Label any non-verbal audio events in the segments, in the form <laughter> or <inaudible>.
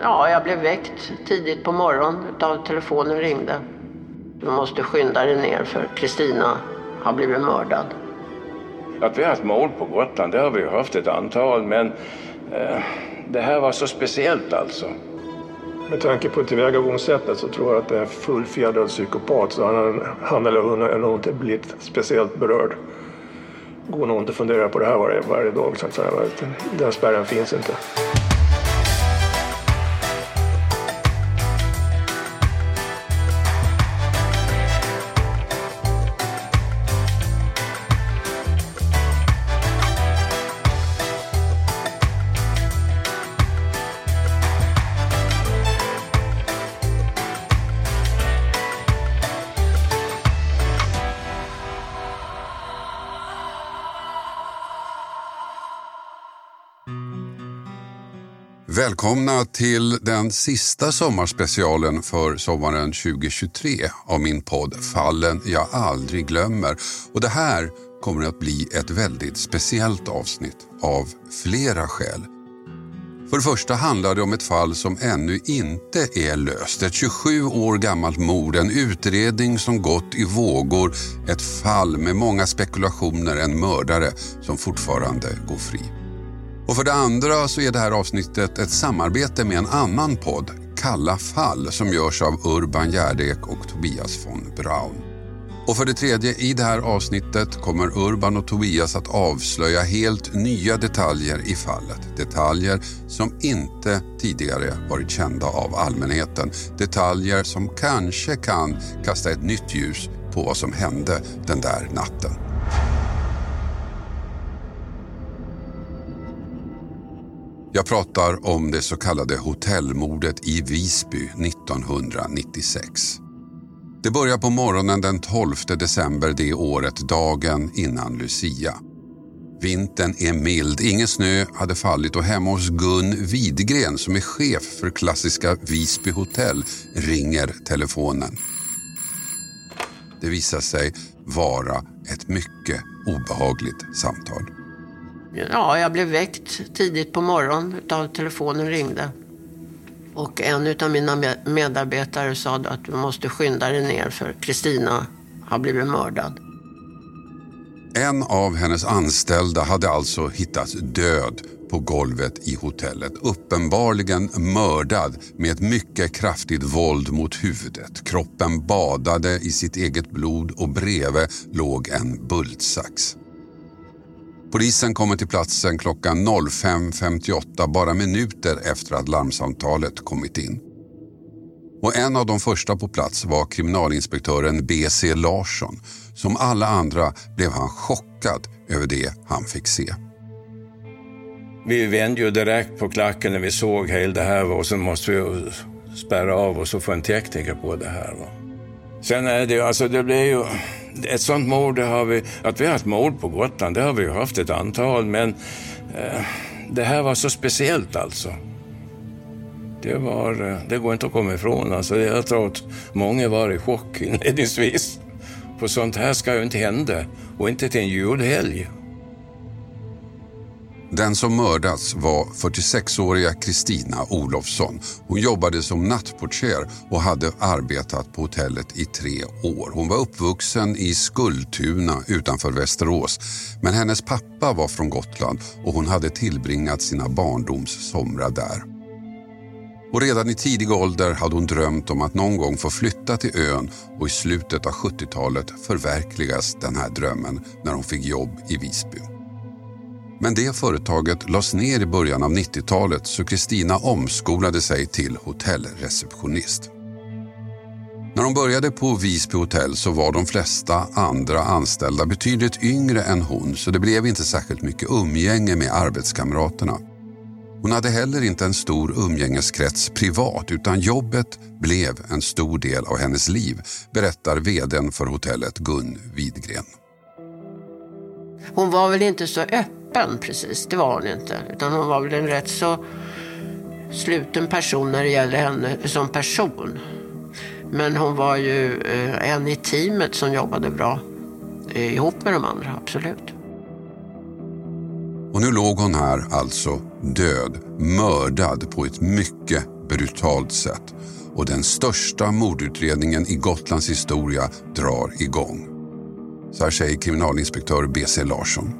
Ja, jag blev väckt tidigt på morgonen av telefonen ringde. Du måste skynda dig ner för Kristina har blivit mördad. Att vi har haft mord på Gotland, det har vi ju haft ett antal, men eh, det här var så speciellt alltså. Med tanke på tillvägagångssättet så tror jag att det är fullfjädrad psykopat så han, han eller hon har nog inte blivit speciellt berörd. Går nog inte att fundera på det här varje, varje dag så att säga. Den spärren finns inte. Välkomna till den sista sommarspecialen för sommaren 2023 av min podd Fallen jag aldrig glömmer. Och det här kommer att bli ett väldigt speciellt avsnitt av flera skäl. För det första handlar det om ett fall som ännu inte är löst. Ett 27 år gammalt mord, en utredning som gått i vågor, ett fall med många spekulationer, en mördare som fortfarande går fri. Och för det andra så är det här avsnittet ett samarbete med en annan podd, Kalla fall, som görs av Urban Gärdek och Tobias von Braun. Och för det tredje, i det här avsnittet kommer Urban och Tobias att avslöja helt nya detaljer i fallet. Detaljer som inte tidigare varit kända av allmänheten. Detaljer som kanske kan kasta ett nytt ljus på vad som hände den där natten. Jag pratar om det så kallade hotellmordet i Visby 1996. Det börjar på morgonen den 12 december det året, dagen innan Lucia. Vintern är mild, ingen snö hade fallit och hemma hos Gun Widgren som är chef för klassiska Visby hotell ringer telefonen. Det visar sig vara ett mycket obehagligt samtal. Ja, jag blev väckt tidigt på morgonen av telefonen ringde. Och en av mina medarbetare sa att du måste skynda dig ner för Kristina har blivit mördad. En av hennes anställda hade alltså hittats död på golvet i hotellet. Uppenbarligen mördad med ett mycket kraftigt våld mot huvudet. Kroppen badade i sitt eget blod och bredvid låg en bultsax. Polisen kommer till platsen klockan 05.58, bara minuter efter att larmsamtalet kommit in. Och en av de första på plats var kriminalinspektören B.C. Larsson. Som alla andra blev han chockad över det han fick se. Vi vände ju direkt på klacken när vi såg hela det här och så måste vi spärra av och så få en tekniker på det här. Sen är det ju, alltså det blir ju ett sånt mord, det har vi, att vi har haft mord på Gotland, det har vi ju haft ett antal, men eh, det här var så speciellt alltså. Det, var, eh, det går inte att komma ifrån. Alltså, jag tror att många var i chock <laughs> inledningsvis. För sånt här ska ju inte hända, och inte till en julhelg. Den som mördats var 46-åriga Kristina Olofsson. Hon jobbade som nattportier och hade arbetat på hotellet i tre år. Hon var uppvuxen i Skultuna utanför Västerås. Men hennes pappa var från Gotland och hon hade tillbringat sina barndomssomrar där. Och redan i tidig ålder hade hon drömt om att någon gång få flytta till ön och i slutet av 70-talet förverkligas den här drömmen när hon fick jobb i Visby. Men det företaget lades ner i början av 90-talet så Kristina omskolade sig till hotellreceptionist. När hon började på Visby hotell så var de flesta andra anställda betydligt yngre än hon så det blev inte särskilt mycket umgänge med arbetskamraterna. Hon hade heller inte en stor umgängeskrets privat utan jobbet blev en stor del av hennes liv, berättar vdn för hotellet Gun Widgren. Hon var väl inte så öppen precis, det var hon inte. Utan hon var väl en rätt så sluten person när det gäller henne som person. Men hon var ju eh, en i teamet som jobbade bra eh, ihop med de andra, absolut. Och nu låg hon här alltså död, mördad på ett mycket brutalt sätt. Och den största mordutredningen i Gotlands historia drar igång. Så här säger kriminalinspektör B.C. Larsson.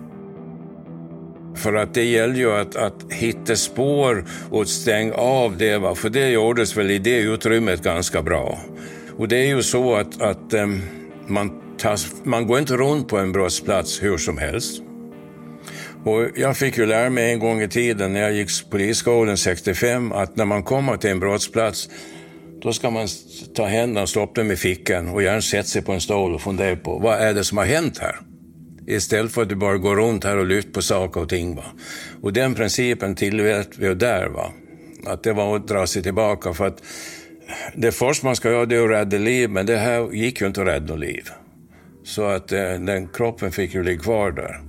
För att det gäller ju att, att hitta spår och stänga av det, va? för det gjordes väl i det utrymmet ganska bra. Och det är ju så att, att um, man, tas, man går inte runt på en brottsplats hur som helst. Och jag fick ju lära mig en gång i tiden när jag gick polisskolan 65 att när man kommer till en brottsplats då ska man ta händerna och stoppa dem i fickan och gärna sätta sig på en stol och fundera på vad är det som har hänt här? Istället för att du bara går runt här och lyfter på saker och ting. Va? Och den principen tillät vi där. Va? Att det var att dra sig tillbaka. För att det första man ska göra det är att rädda liv, men det här gick ju inte att rädda liv. Så att eh, den kroppen fick ju ligga kvar där.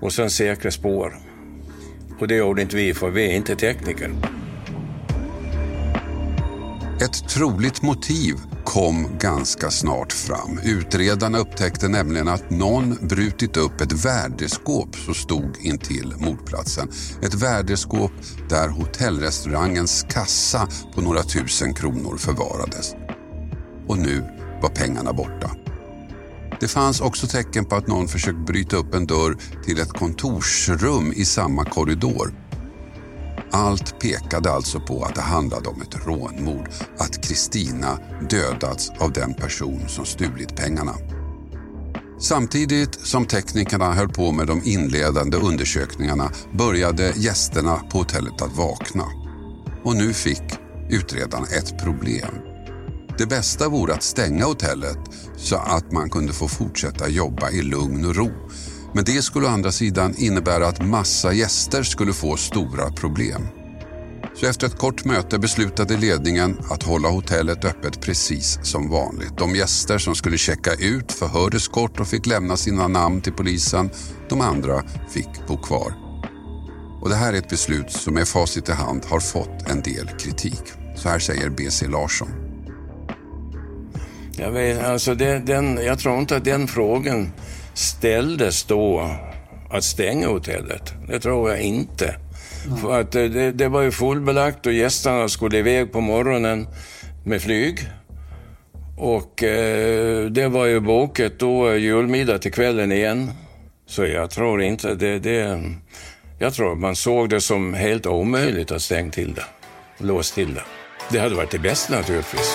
Och sen säkra spår. Och det gjorde inte vi, för vi är inte tekniker. Ett troligt motiv kom ganska snart fram. Utredarna upptäckte nämligen att någon brutit upp ett värdeskåp som stod intill mordplatsen. Ett värdeskåp där hotellrestaurangens kassa på några tusen kronor förvarades. Och nu var pengarna borta. Det fanns också tecken på att någon försökt bryta upp en dörr till ett kontorsrum i samma korridor. Allt pekade alltså på att det handlade om ett rånmord, att Kristina dödats av den person som stulit pengarna. Samtidigt som teknikerna höll på med de inledande undersökningarna började gästerna på hotellet att vakna. Och nu fick utredarna ett problem. Det bästa vore att stänga hotellet så att man kunde få fortsätta jobba i lugn och ro. Men det skulle å andra sidan innebära att massa gäster skulle få stora problem. Så efter ett kort möte beslutade ledningen att hålla hotellet öppet precis som vanligt. De gäster som skulle checka ut förhördes kort och fick lämna sina namn till polisen. De andra fick bo kvar. Och det här är ett beslut som med facit i hand har fått en del kritik. Så här säger BC Larsson. Jag, vet, alltså det, den, jag tror inte att den frågan ställdes då att stänga hotellet. Det tror jag inte. Mm. För att det, det, var ju fullbelagt och gästerna skulle iväg på morgonen med flyg. Och eh, det var ju bokat då julmiddag till kvällen igen. Så jag tror inte det, det... Jag tror man såg det som helt omöjligt att stänga till det. Låsa till det. Det hade varit det bästa naturligtvis.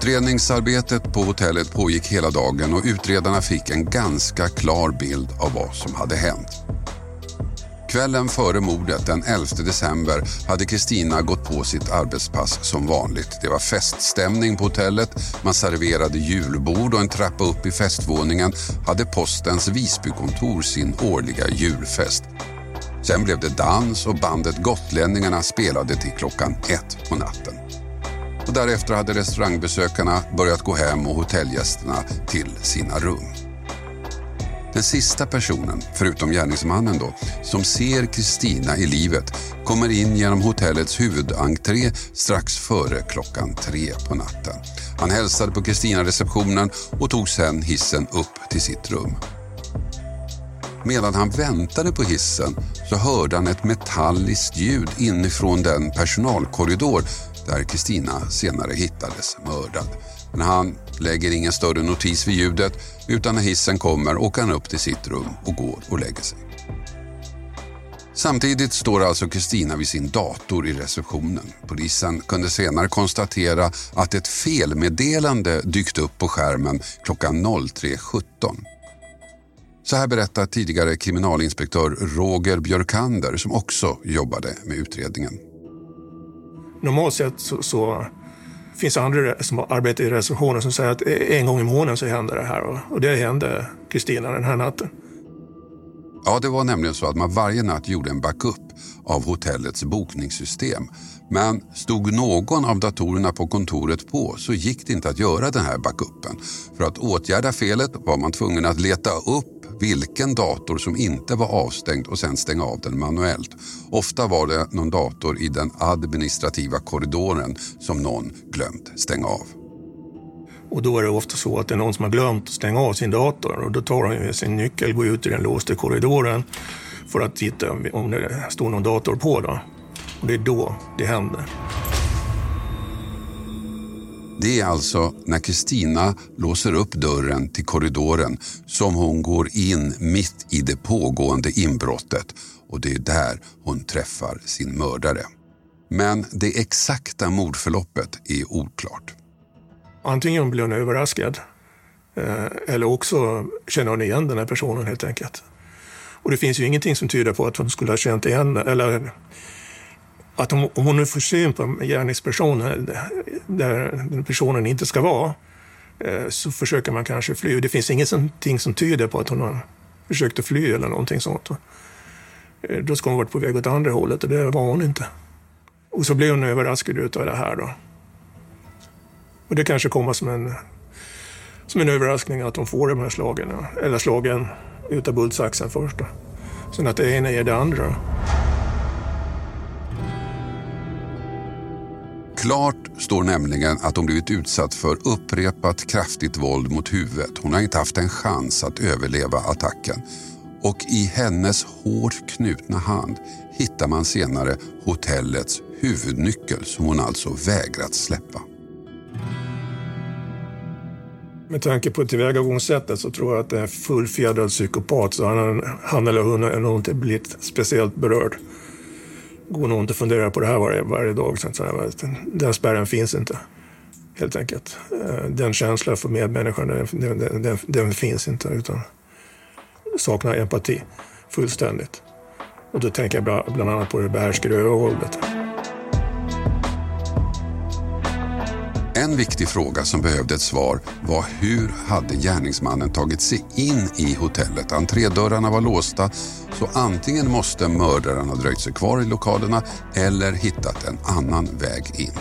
Utredningsarbetet på hotellet pågick hela dagen och utredarna fick en ganska klar bild av vad som hade hänt. Kvällen före mordet den 11 december hade Kristina gått på sitt arbetspass som vanligt. Det var feststämning på hotellet, man serverade julbord och en trappa upp i festvåningen hade postens Visbykontor sin årliga julfest. Sen blev det dans och bandet Gotlänningarna spelade till klockan ett på natten och därefter hade restaurangbesökarna börjat gå hem och hotellgästerna till sina rum. Den sista personen, förutom gärningsmannen då, som ser Kristina i livet kommer in genom hotellets huvudentré strax före klockan tre på natten. Han hälsade på Kristina receptionen och tog sen hissen upp till sitt rum. Medan han väntade på hissen så hörde han ett metalliskt ljud inifrån den personalkorridor där Kristina senare hittades mördad. Men han lägger ingen större notis vid ljudet utan när hissen kommer åker han upp till sitt rum och går och lägger sig. Samtidigt står alltså Kristina vid sin dator i receptionen. Polisen kunde senare konstatera att ett felmeddelande dykt upp på skärmen klockan 03.17. Så här berättar tidigare kriminalinspektör Roger Björkander som också jobbade med utredningen. Normalt sett så, så finns andra som arbetar i receptionen som säger att e- en gång i månaden så händer det här. Och det hände Kristina den här natten. Ja, det var nämligen så att man varje natt gjorde en backup av hotellets bokningssystem. Men stod någon av datorerna på kontoret på så gick det inte att göra den här backupen. För att åtgärda felet var man tvungen att leta upp vilken dator som inte var avstängd och sen stänga av den manuellt. Ofta var det någon dator i den administrativa korridoren som någon glömt stänga av. Och då är det ofta så att det är någon som har glömt att stänga av sin dator och då tar han sin nyckel, går ut i den låsta korridoren för att titta om det står någon dator på. Då. Och det är då det händer. Det är alltså när Kristina låser upp dörren till korridoren som hon går in mitt i det pågående inbrottet och det är där hon träffar sin mördare. Men det exakta mordförloppet är oklart. Antingen blir hon överraskad eh, eller också känner hon igen den här personen helt enkelt. Och det finns ju ingenting som tyder på att hon skulle ha känt igen eller att om, om hon nu får syn på gärningspersonen, där den personen inte ska vara eh, så försöker man kanske fly. Det finns ingenting som tyder på att hon har försökt att fly eller någonting sånt. Eh, då ska hon varit på väg åt andra hållet och det var hon inte. Och så blir hon överraskad av det här då. Och det kanske kommer som en, som en överraskning att hon får de här slagen, eller slagen utav bultsaxen först. Då. Sen att det ena är det andra. Klart står nämligen att hon blivit utsatt för upprepat kraftigt våld mot huvudet. Hon har inte haft en chans att överleva attacken. Och i hennes hårt knutna hand hittar man senare hotellets huvudnyckel som hon alltså vägrat släppa. Med tanke på tillvägagångssättet så tror jag att det är en fullfjädrad psykopat så han, han eller hon har nog inte blivit speciellt berörd. Går nog inte att fundera på det här varje, varje dag. Så att säga. Den spärren finns inte, helt enkelt. Eh, den känslan för medmänniskan, den, den, den, den finns inte. utan saknar empati fullständigt. Och då tänker jag bland annat på det behärskade övervåldet. En viktig fråga som behövde ett svar var hur hade gärningsmannen tagit sig in i hotellet? Entrédörrarna var låsta så antingen måste mördaren ha dröjt sig kvar i lokalerna eller hittat en annan väg in.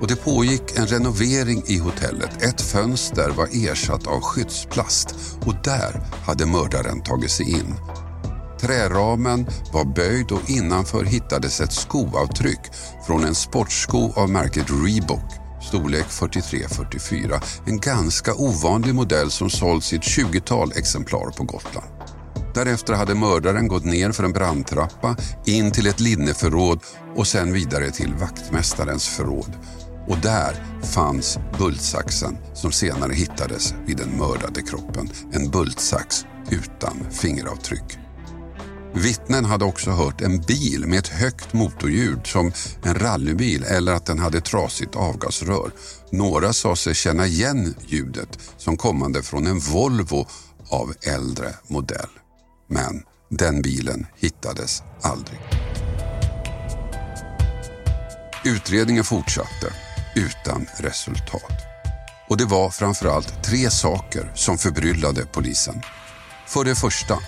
Och det pågick en renovering i hotellet. Ett fönster var ersatt av skyddsplast och där hade mördaren tagit sig in. Träramen var böjd och innanför hittades ett skoavtryck från en sportsko av märket Reebok storlek 43-44. En ganska ovanlig modell som sålts i ett 20-tal exemplar på Gotland. Därefter hade mördaren gått ner för en brandtrappa, in till ett linneförråd och sen vidare till vaktmästarens förråd. Och där fanns bultsaxen som senare hittades vid den mördade kroppen. En bultsax utan fingeravtryck. Vittnen hade också hört en bil med ett högt motorljud som en rallybil eller att den hade trasigt avgasrör. Några sa sig känna igen ljudet som kommande från en Volvo av äldre modell. Men den bilen hittades aldrig. Utredningen fortsatte utan resultat. Och det var framförallt tre saker som förbryllade polisen. För det första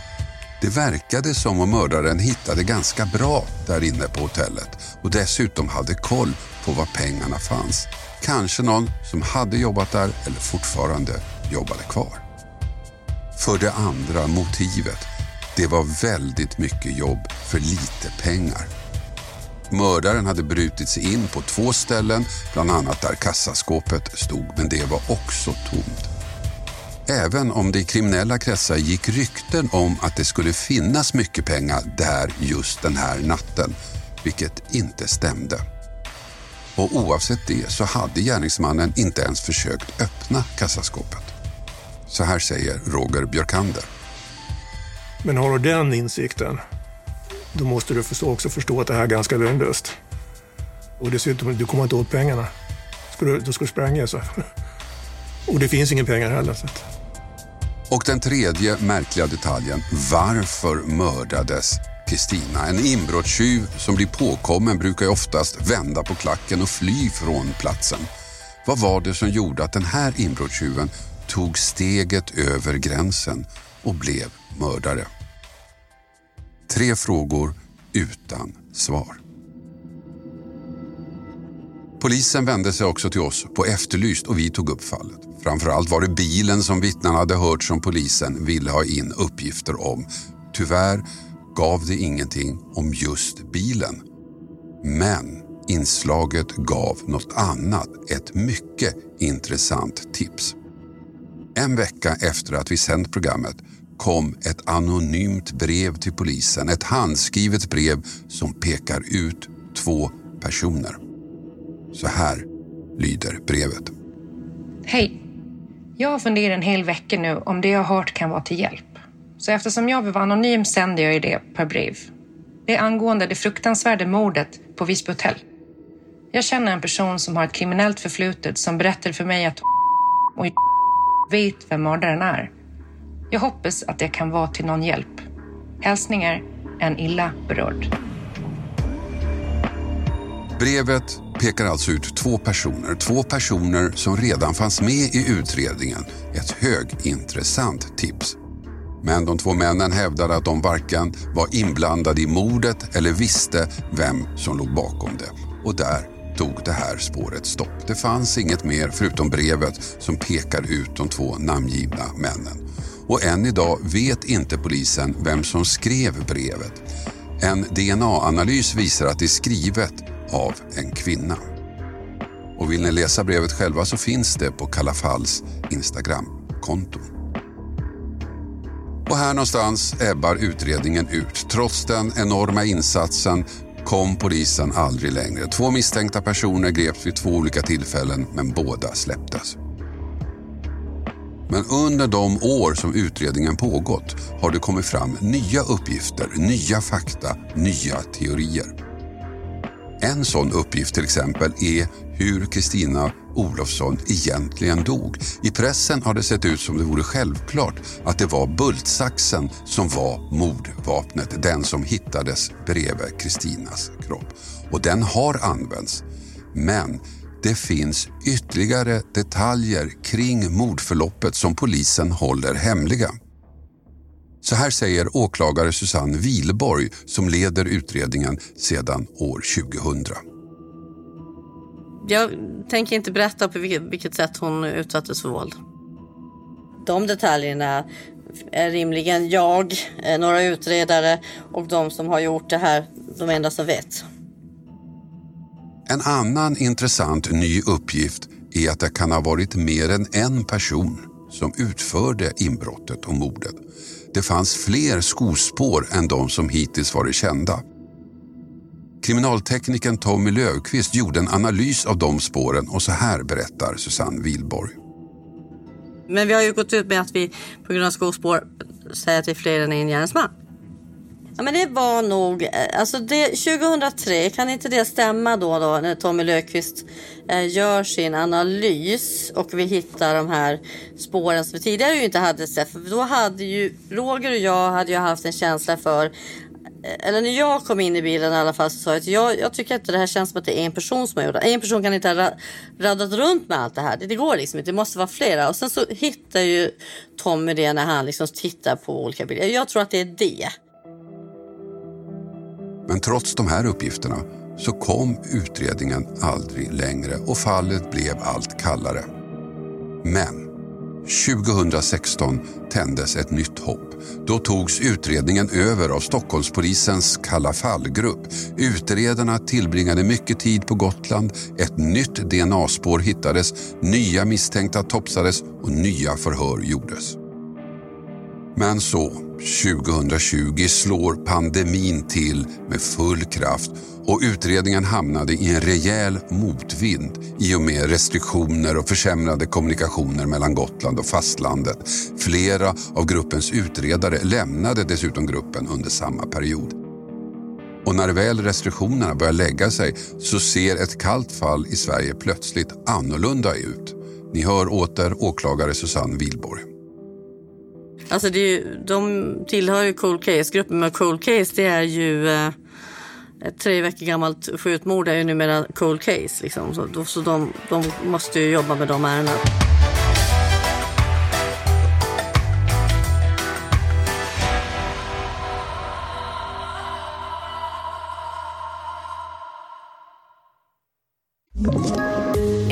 det verkade som om mördaren hittade ganska bra där inne på hotellet och dessutom hade koll på var pengarna fanns. Kanske någon som hade jobbat där eller fortfarande jobbade kvar. För det andra motivet. Det var väldigt mycket jobb för lite pengar. Mördaren hade brutit sig in på två ställen, bland annat där kassaskåpet stod, men det var också tomt. Även om det i kriminella kretsar gick rykten om att det skulle finnas mycket pengar där just den här natten, vilket inte stämde. Och oavsett det så hade gärningsmannen inte ens försökt öppna kassaskåpet. Så här säger Roger Björkander. Men har du den insikten, då måste du också förstå att det här är ganska lönlöst. Och dessutom, du kommer inte åt pengarna. Ska du, då ska du spränga så. Och det finns inga pengar heller. Så. Och den tredje märkliga detaljen, varför mördades Kristina? En inbrottstjuv som blir påkommen brukar ju oftast vända på klacken och fly från platsen. Vad var det som gjorde att den här inbrottstjuven tog steget över gränsen och blev mördare? Tre frågor utan svar. Polisen vände sig också till oss på Efterlyst och vi tog upp fallet. Framförallt var det bilen som vittnena hade hört som polisen ville ha in uppgifter om. Tyvärr gav det ingenting om just bilen. Men inslaget gav något annat, ett mycket intressant tips. En vecka efter att vi sänt programmet kom ett anonymt brev till polisen. Ett handskrivet brev som pekar ut två personer. Så här lyder brevet. Hej! Jag har funderat en hel vecka nu om det jag har hört kan vara till hjälp. Så eftersom jag vill vara anonym sänder jag det per brev. Det är angående det fruktansvärda mordet på Visby hotell. Jag känner en person som har ett kriminellt förflutet som berättade för mig att och vet vem mördaren är. Jag hoppas att det kan vara till någon hjälp. Hälsningar en illa berörd. Brevet pekar alltså ut två personer. Två personer som redan fanns med i utredningen. Ett högintressant tips. Men de två männen hävdade att de varken var inblandade i mordet eller visste vem som låg bakom det. Och där tog det här spåret stopp. Det fanns inget mer förutom brevet som pekar ut de två namngivna männen. Och än idag vet inte polisen vem som skrev brevet. En DNA-analys visar att det är skrivet av en kvinna. Och vill ni läsa brevet själva så finns det på Kalla Falls Instagramkonto. Och här någonstans ebbar utredningen ut. Trots den enorma insatsen kom polisen aldrig längre. Två misstänkta personer greps vid två olika tillfällen men båda släpptes. Men under de år som utredningen pågått har det kommit fram nya uppgifter, nya fakta, nya teorier. En sån uppgift till exempel är hur Kristina Olofsson egentligen dog. I pressen har det sett ut som det vore självklart att det var bultsaxen som var mordvapnet, den som hittades bredvid Kristinas kropp. Och den har använts. Men det finns ytterligare detaljer kring mordförloppet som polisen håller hemliga. Så här säger åklagare Susanne Wilborg som leder utredningen sedan år 2000. Jag tänker inte berätta på vilket sätt hon utsattes för våld. De detaljerna är rimligen jag, eh, några utredare och de som har gjort det här de enda som vet. En annan intressant ny uppgift är att det kan ha varit mer än en person som utförde inbrottet och mordet. Det fanns fler skospår än de som hittills varit kända. Kriminalteknikern Tommy Löfqvist gjorde en analys av de spåren och så här berättar Susanne Wilborg. Men vi har ju gått ut med att vi på grund av skospår säger att vi är fler än en gärningsman. Ja, men det var nog, eh, alltså det, 2003, kan inte det stämma då, då när Tommy Löfqvist eh, gör sin analys och vi hittar de här spåren som vi tidigare ju inte hade sett. För då hade ju Roger och jag hade ju haft en känsla för eh, eller när jag kom in i bilen i alla fall så sa jag att jag, jag tycker inte det här känns som att det är en person som har gjort det. En person kan inte ha radat runt med allt det här. Det, det, går liksom inte. Det måste vara flera. Och sen så hittar ju Tommy det när han liksom tittar på olika bilder. Jag tror att det är det. Men trots de här uppgifterna så kom utredningen aldrig längre och fallet blev allt kallare. Men 2016 tändes ett nytt hopp. Då togs utredningen över av Stockholmspolisens Kalla fall-grupp. Utredarna tillbringade mycket tid på Gotland. Ett nytt DNA-spår hittades, nya misstänkta topsades och nya förhör gjordes. Men så, 2020 slår pandemin till med full kraft och utredningen hamnade i en rejäl motvind i och med restriktioner och försämrade kommunikationer mellan Gotland och fastlandet. Flera av gruppens utredare lämnade dessutom gruppen under samma period. Och när väl restriktionerna börjar lägga sig så ser ett kallt fall i Sverige plötsligt annorlunda ut. Ni hör åter åklagare Susanne Wilborg. Alltså det är ju, de tillhör ju Cool Case-gruppen, men Cool Case det är ju eh, ett tre veckor gammalt skjutmord är ju numera Cool Case. Liksom. Så, så de, de måste ju jobba med de ärendena.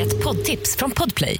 Ett poddtips från Podplay.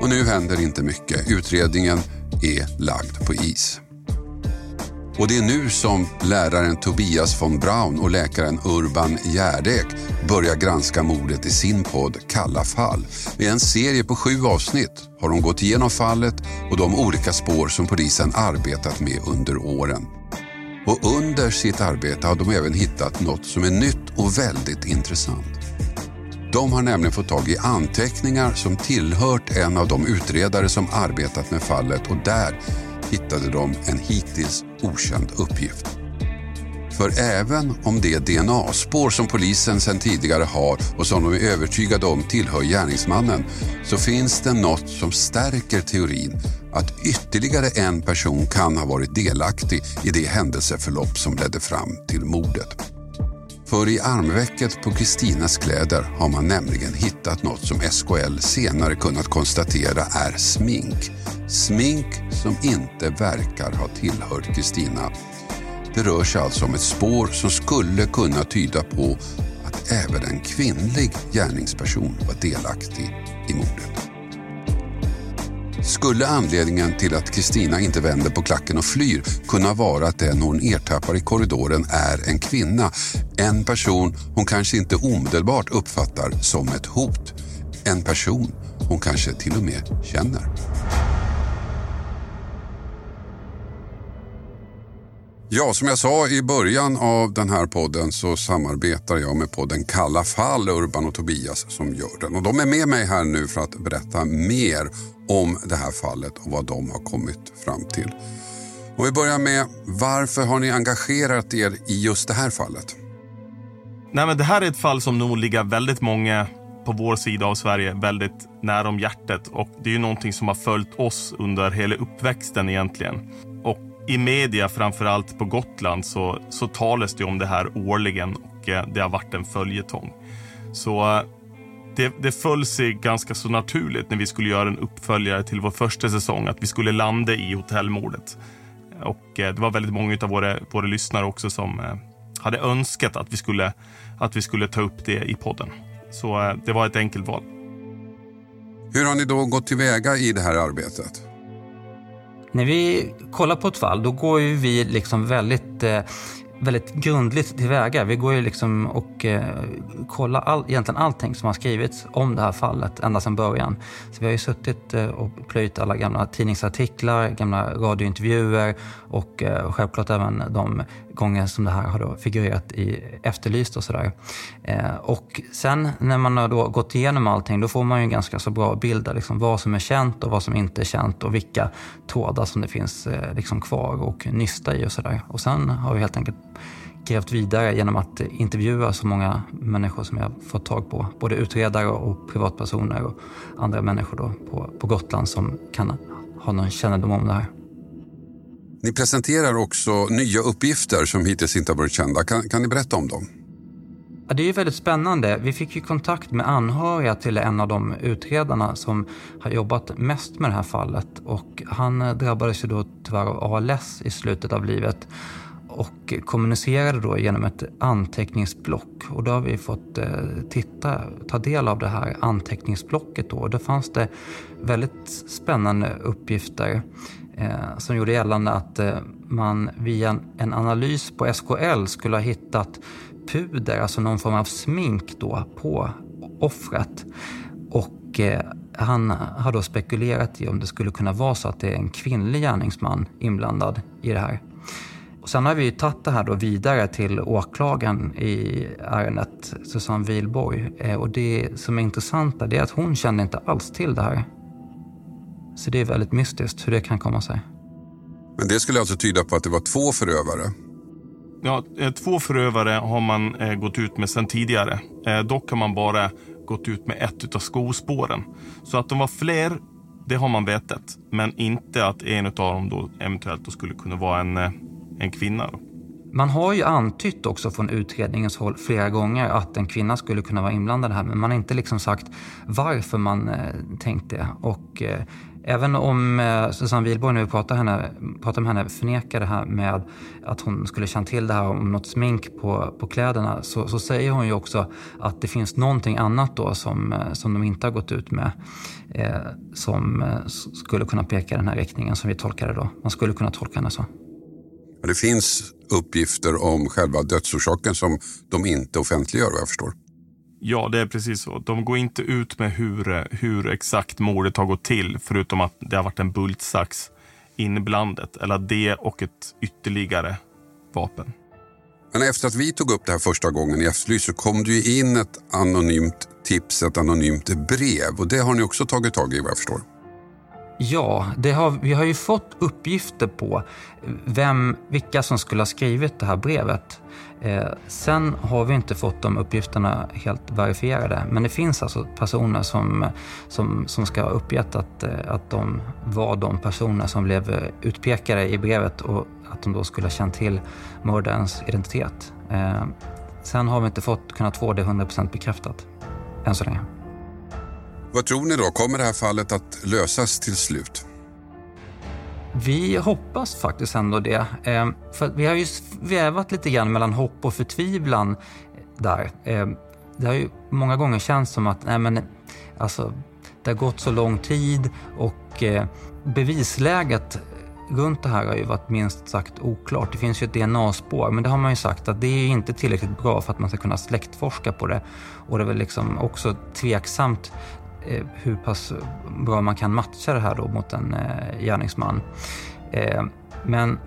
Och nu händer inte mycket. Utredningen är lagd på is. Och det är nu som läraren Tobias von Braun och läkaren Urban Gärdek börjar granska mordet i sin podd Kalla fall. I en serie på sju avsnitt har de gått igenom fallet och de olika spår som polisen arbetat med under åren. Och under sitt arbete har de även hittat något som är nytt och väldigt intressant. De har nämligen fått tag i anteckningar som tillhört en av de utredare som arbetat med fallet och där hittade de en hittills okänd uppgift. För även om det DNA-spår som polisen sedan tidigare har och som de är övertygade om tillhör gärningsmannen så finns det något som stärker teorin att ytterligare en person kan ha varit delaktig i det händelseförlopp som ledde fram till mordet. För i armvecket på Kristinas kläder har man nämligen hittat något som SKL senare kunnat konstatera är smink. Smink som inte verkar ha tillhört Kristina. Det rör sig alltså om ett spår som skulle kunna tyda på att även en kvinnlig gärningsperson var delaktig i mordet. Skulle anledningen till att Kristina inte vänder på klacken och flyr kunna vara att den hon ertappar i korridoren är en kvinna. En person hon kanske inte omedelbart uppfattar som ett hot. En person hon kanske till och med känner. Ja, som jag sa i början av den här podden så samarbetar jag med podden Kalla fall, Urban och Tobias som gör den. Och de är med mig här nu för att berätta mer om det här fallet och vad de har kommit fram till. Och vi börjar med, varför har ni engagerat er i just det här fallet? Nej, men det här är ett fall som nog ligger väldigt många på vår sida av Sverige väldigt nära om hjärtat och det är ju någonting som har följt oss under hela uppväxten egentligen. I media, framförallt på Gotland, så, så talas det om det här årligen och eh, det har varit en följetong. Så eh, det, det föll sig ganska så naturligt när vi skulle göra en uppföljare till vår första säsong att vi skulle landa i hotellmordet. Och eh, det var väldigt många av våra, våra lyssnare också som hade önskat att vi, skulle, att vi skulle ta upp det i podden. Så det var ett enkelt val. Hur har ni då gått tillväga i det här arbetet? När vi kollar på ett fall, då går ju vi liksom väldigt eh, väldigt grundligt tillväga. Vi går ju liksom och eh, kollar all, egentligen allting som har skrivits om det här fallet ända sedan början. Så vi har ju suttit eh, och plöjt alla gamla tidningsartiklar, gamla radiointervjuer och eh, självklart även de gånger som det här har då figurerat i Efterlyst och sådär. Eh, och sen när man har då gått igenom allting, då får man ju en ganska så bra bild av liksom vad som är känt och vad som inte är känt och vilka trådar som det finns eh, liksom kvar och nysta i och sådär. Och sen har vi helt enkelt grävt vidare genom att intervjua så många människor som jag fått tag på. Både utredare och privatpersoner och andra människor då på, på Gotland som kan ha någon kännedom om det här. Ni presenterar också nya uppgifter som hittills inte har varit kända. Kan, kan ni berätta om dem? Ja, det är väldigt spännande. Vi fick ju kontakt med anhöriga till en av de utredarna som har jobbat mest med det här fallet. Och han drabbades ju då tyvärr av ALS i slutet av livet och kommunicerade då genom ett anteckningsblock. Och då har vi fått eh, titta, ta del av det här anteckningsblocket. Då. Och där fanns det väldigt spännande uppgifter eh, som gjorde gällande att eh, man via en, en analys på SKL skulle ha hittat puder, alltså någon form av smink då på offret. Och eh, han har då spekulerat i om det skulle kunna vara så att det är en kvinnlig gärningsman inblandad i det här. Och sen har vi tagit det här då vidare till åklagaren i ärendet, Susanne Wilborg. Eh, och det som är intressant är att hon kände inte alls till det här. Så det är väldigt mystiskt hur det kan komma sig. Men det skulle alltså tyda på att det var två förövare? Ja, eh, två förövare har man eh, gått ut med sedan tidigare. Eh, dock har man bara gått ut med ett av skospåren. Så att de var fler, det har man vetat. Men inte att en av dem då eventuellt då skulle kunna vara en, en kvinna. Man har ju antytt också från utredningens håll flera gånger att en kvinna skulle kunna vara inblandad här, men man har inte liksom sagt varför man eh, tänkt det. Och eh, Även om eh, Susanne Wilborg, när vi pratar, henne, pratar med henne, förnekar det här med att hon skulle känna till det här om något smink på, på kläderna så, så säger hon ju också att det finns någonting annat då som, eh, som de inte har gått ut med eh, som eh, skulle kunna peka i den här riktningen som vi tolkar det då. Man skulle kunna tolka henne så. Det finns uppgifter om själva dödsorsaken som de inte offentliggör vad jag förstår. Ja, det är precis så. De går inte ut med hur, hur exakt mordet har gått till, förutom att det har varit en bultsax inblandat. Eller det och ett ytterligare vapen. Men efter att vi tog upp det här första gången i Efterlyst så kom det ju in ett anonymt tips, ett anonymt brev. Och det har ni också tagit tag i vad jag förstår. Ja, har, vi har ju fått uppgifter på vem, vilka som skulle ha skrivit det här brevet. Eh, sen har vi inte fått de uppgifterna helt verifierade, men det finns alltså personer som, som, som ska ha uppgett att, eh, att de var de personer som blev utpekade i brevet och att de då skulle ha känt till mördarens identitet. Eh, sen har vi inte fått, kunnat få det 100% bekräftat än så länge. Vad tror ni då? Kommer det här fallet att lösas till slut? Vi hoppas faktiskt ändå det. Eh, för vi har ju vävat lite grann mellan hopp och förtvivlan där. Eh, det har ju många gånger känts som att nej men, alltså, det har gått så lång tid och eh, bevisläget runt det här har ju varit minst sagt oklart. Det finns ju ett DNA-spår, men det har man ju sagt att det är inte tillräckligt bra för att man ska kunna släktforska på det. Och det är väl liksom också tveksamt Eh, hur pass bra man kan matcha det här då mot en eh, gärningsman. Eh, men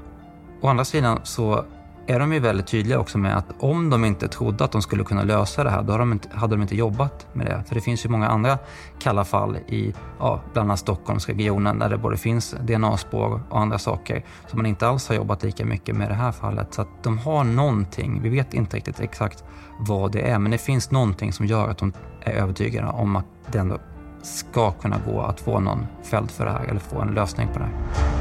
å andra sidan så är de ju väldigt tydliga också med att om de inte trodde att de skulle kunna lösa det här, då hade de inte, hade de inte jobbat med det. För det finns ju många andra kalla fall i ja, bland annat Stockholmsregionen där det både finns DNA-spår och andra saker som man inte alls har jobbat lika mycket med det här fallet. Så att de har någonting, vi vet inte riktigt exakt vad det är, men det finns någonting som gör att de är övertygade om att det ändå ska kunna gå att få någon fälld för det här eller få en lösning på det här.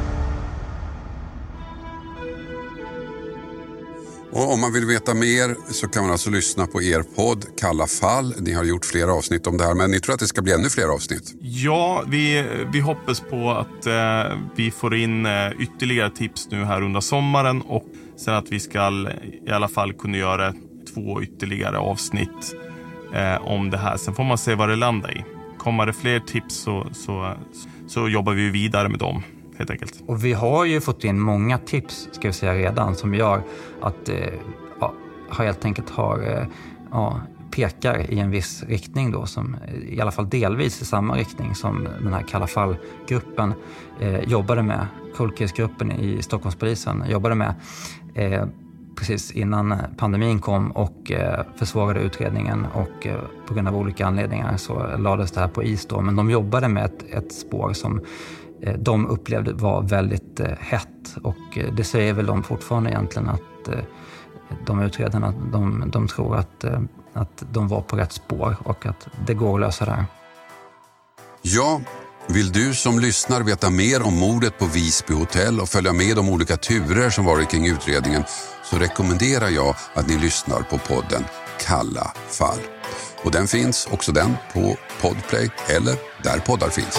Och om man vill veta mer så kan man alltså lyssna på er podd Kalla fall. Ni har gjort flera avsnitt om det här, men ni tror att det ska bli ännu fler avsnitt? Ja, vi, vi hoppas på att eh, vi får in eh, ytterligare tips nu här under sommaren och sen att vi ska i alla fall kunna göra två ytterligare avsnitt eh, om det här. Sen får man se vad det landar i. Kommer det fler tips så, så, så jobbar vi vidare med dem. Helt enkelt. Och vi har ju fått in många tips ska vi säga redan som gör att eh, ja, helt enkelt har eh, ja, pekar i en viss riktning då, som eh, i alla fall delvis i samma riktning som den här Kalla fall-gruppen eh, jobbade med. Cold Case-gruppen i Stockholmspolisen jobbade med. Eh, precis innan pandemin kom och eh, försvårade utredningen och eh, på grund av olika anledningar så lades det här på is då. Men de jobbade med ett, ett spår som Eh, de upplevde var väldigt eh, hett och eh, det säger väl de fortfarande egentligen att de utredarna de, de tror att, att de var på rätt spår och att det går att lösa det här. Ja, vill du som lyssnar veta mer om mordet på Visby hotell och följa med de olika turer som varit kring utredningen så rekommenderar jag att ni lyssnar på podden Kalla fall. Och den finns också den på Podplay eller där poddar finns.